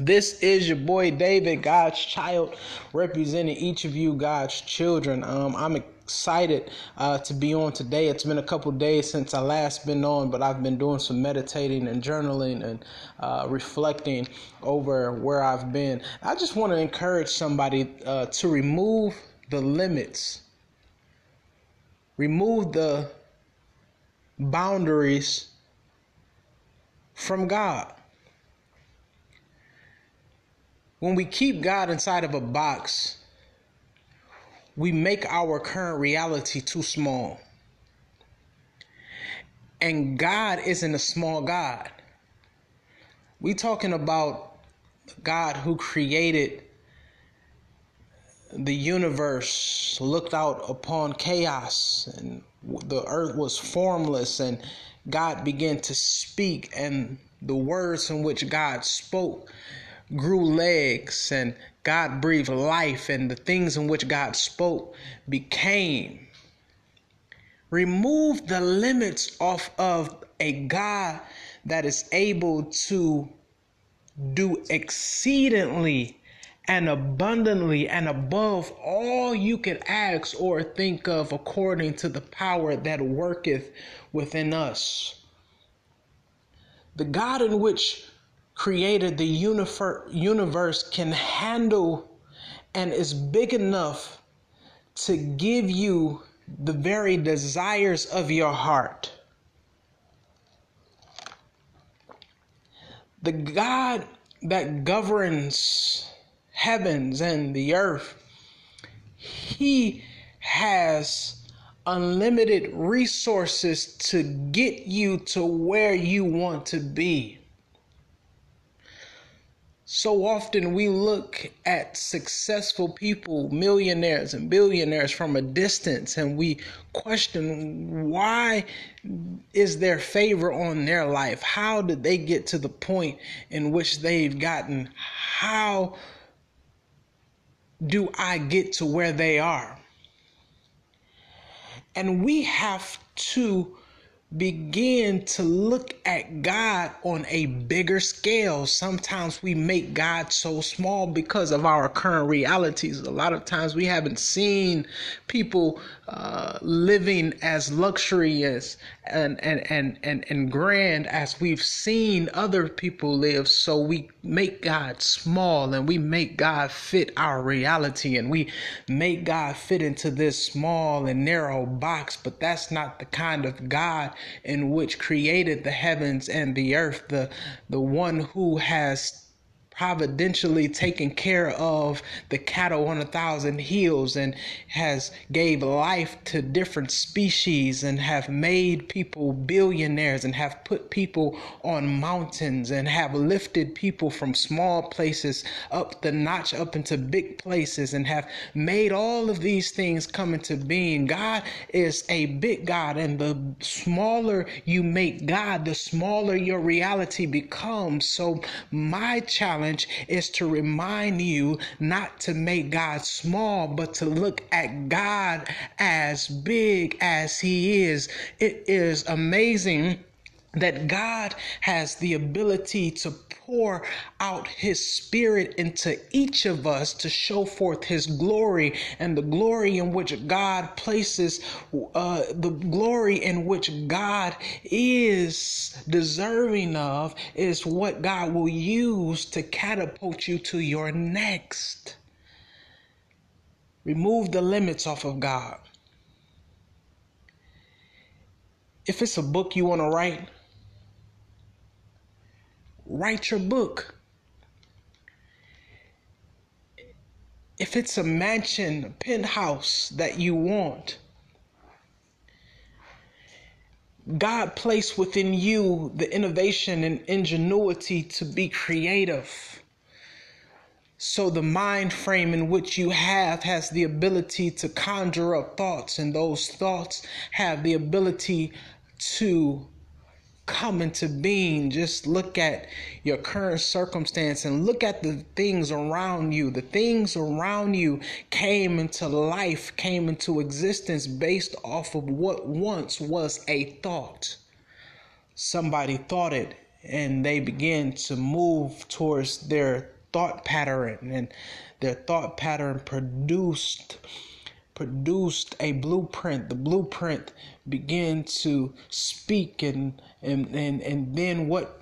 This is your boy David, God's child, representing each of you, God's children. Um, I'm excited uh, to be on today. It's been a couple days since I last been on, but I've been doing some meditating and journaling and uh, reflecting over where I've been. I just want to encourage somebody uh, to remove the limits, remove the boundaries from God when we keep God inside of a box, we make our current reality too small. And God isn't a small God. We talking about God who created the universe, looked out upon chaos, and the earth was formless, and God began to speak, and the words in which God spoke grew legs and God breathed life and the things in which God spoke became. Remove the limits off of a God that is able to do exceedingly and abundantly and above all you could ask or think of according to the power that worketh within us. The God in which created the universe can handle and is big enough to give you the very desires of your heart. The God that governs heavens and the earth, He has unlimited resources to get you to where you want to be. So often we look at successful people, millionaires and billionaires from a distance, and we question why is there favor on their life? How did they get to the point in which they've gotten? How do I get to where they are? And we have to begin to look at God on a bigger scale. Sometimes we make God so small because of our current realities. A lot of times we haven't seen people uh, living as luxurious and, and, and, and, and grand as we've seen other people live. So we make God small and we make God fit our reality and we make God fit into this small and narrow box. But that's not the kind of God in which created the heavens and the earth, the, the one who has providentially taken care of the cattle on a thousand hills and has gave life to different species and have made people billionaires and have put people on mountains and have lifted people from small places up the notch up into big places and have made all of these things come into being. God is a big god and the smaller you make god the smaller your reality becomes. So my challenge challenge is to remind you not to make God small, but to look at God as big as He is. It is amazing that God has the ability to pour out his spirit into each of us to show forth his glory and the glory in which God places uh, the glory in which God is deserving of is what God will use to catapult you to your next. Remove the limits off of God. If it's a book you want to write, write your book. If it's a mansion, a penthouse that you want, God placed within you the innovation and ingenuity to be creative. So the mind frame in which you have has the ability to conjure up thoughts, and those thoughts have the ability to come into being. Just look at your current circumstance and look at the things around you. The things around you came into life, came into existence based off of what once was a thought. Somebody thought it and they begin to move towards their thought pattern and their thought pattern produced produced a blueprint. The blueprint began to speak and and and, and then what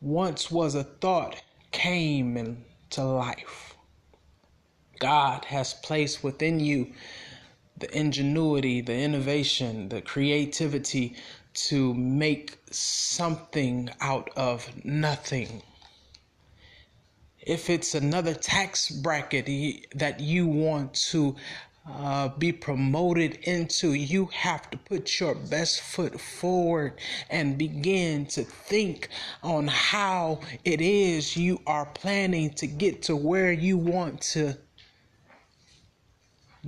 once was a thought came into life. God has placed within you the ingenuity the innovation the creativity to make something out of nothing. If it's another tax bracket that you want to uh, be promoted into, you have to put your best foot forward and begin to think on how it is you are planning to get to where you want to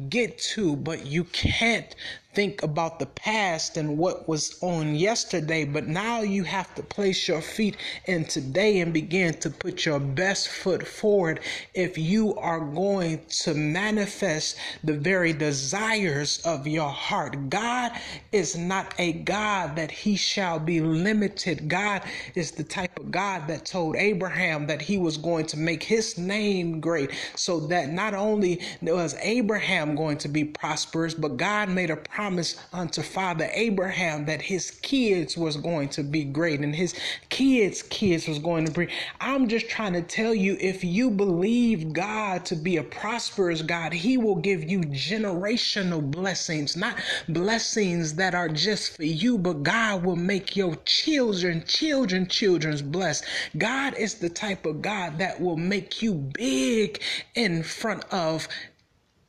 get to, but you can't think about the past and what was on yesterday, but now you have to place your feet in today and begin to put your best foot forward if you are going to manifest the very desires of your heart. God is not a God that he shall be limited. God is the type of God that told Abraham that he was going to make his name great so that not only was Abraham going to be prosperous, but God made a promise promised unto Father Abraham that his kids was going to be great and his kids' kids was going to be. I'm just trying to tell you if you believe God to be a prosperous God, he will give you generational blessings, not blessings that are just for you, but God will make your children, children, children's blessed. God is the type of God that will make you big in front of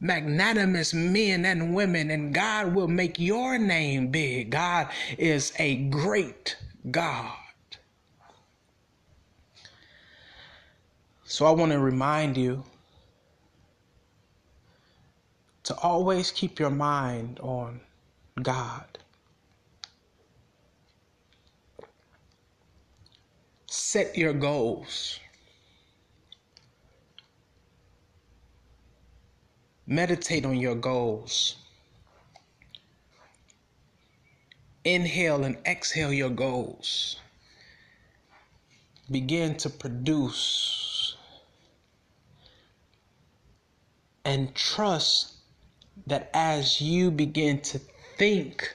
magnanimous men and women, and God will make your name big. God is a great God. So I want to remind you to always keep your mind on God. Set your goals. Meditate on your goals. Inhale and exhale your goals. Begin to produce and trust that as you begin to think,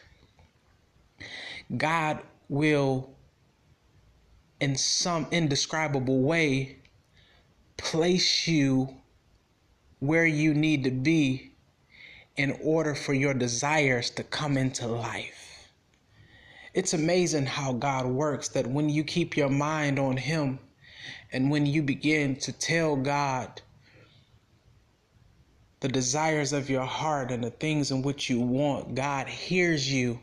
God will, in some indescribable way, place you where you need to be in order for your desires to come into life. It's amazing how God works that when you keep your mind on Him and when you begin to tell God the desires of your heart and the things in which you want, God hears you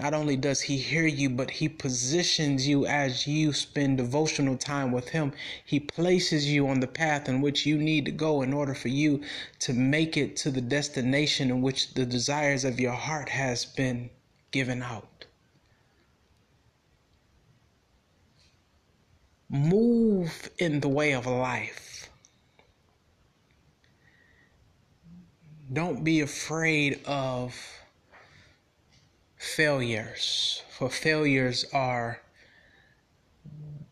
not only does he hear you, but he positions you as you spend devotional time with him. He places you on the path in which you need to go in order for you to make it to the destination in which the desires of your heart has been given out. Move in the way of life. Don't be afraid of failures, for failures are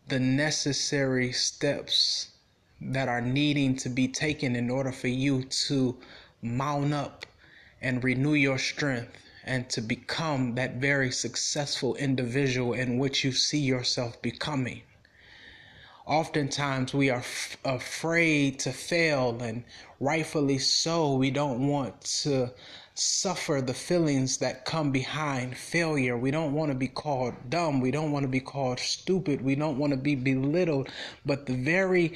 the necessary steps that are needing to be taken in order for you to mount up and renew your strength and to become that very successful individual in which you see yourself becoming. Oftentimes, we are f- afraid to fail, and rightfully so. We don't want to suffer the feelings that come behind failure. We don't want to be called dumb. We don't want to be called stupid. We don't want to be belittled. But the very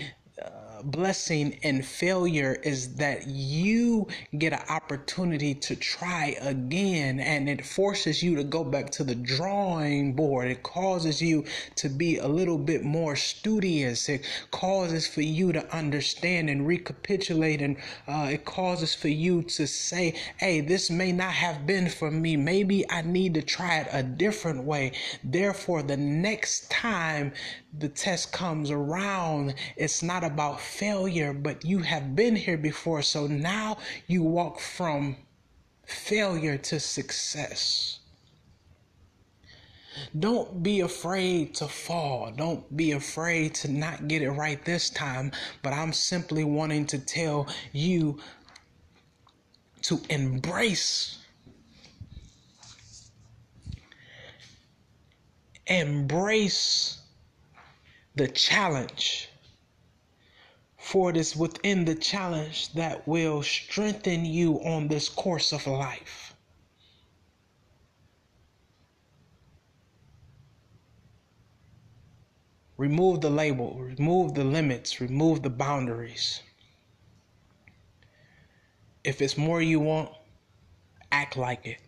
blessing and failure is that you get an opportunity to try again and it forces you to go back to the drawing board. It causes you to be a little bit more studious. It causes for you to understand and recapitulate and uh, it causes for you to say, hey, this may not have been for me. Maybe I need to try it a different way. Therefore, the next time the test comes around, it's not about failure, but you have been here before. So now you walk from failure to success. Don't be afraid to fall. Don't be afraid to not get it right this time. But I'm simply wanting to tell you to embrace. Embrace the challenge. For it is within the challenge that will strengthen you on this course of life. Remove the label, remove the limits, remove the boundaries. If it's more you want, act like it.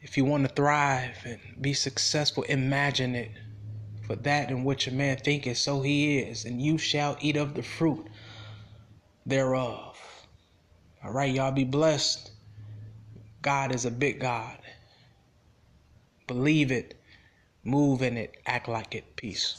If you want to thrive and be successful, imagine it. For that in which a man thinketh, so he is, and you shall eat of the fruit thereof. All right, y'all be blessed. God is a big God. Believe it, move in it, act like it. Peace.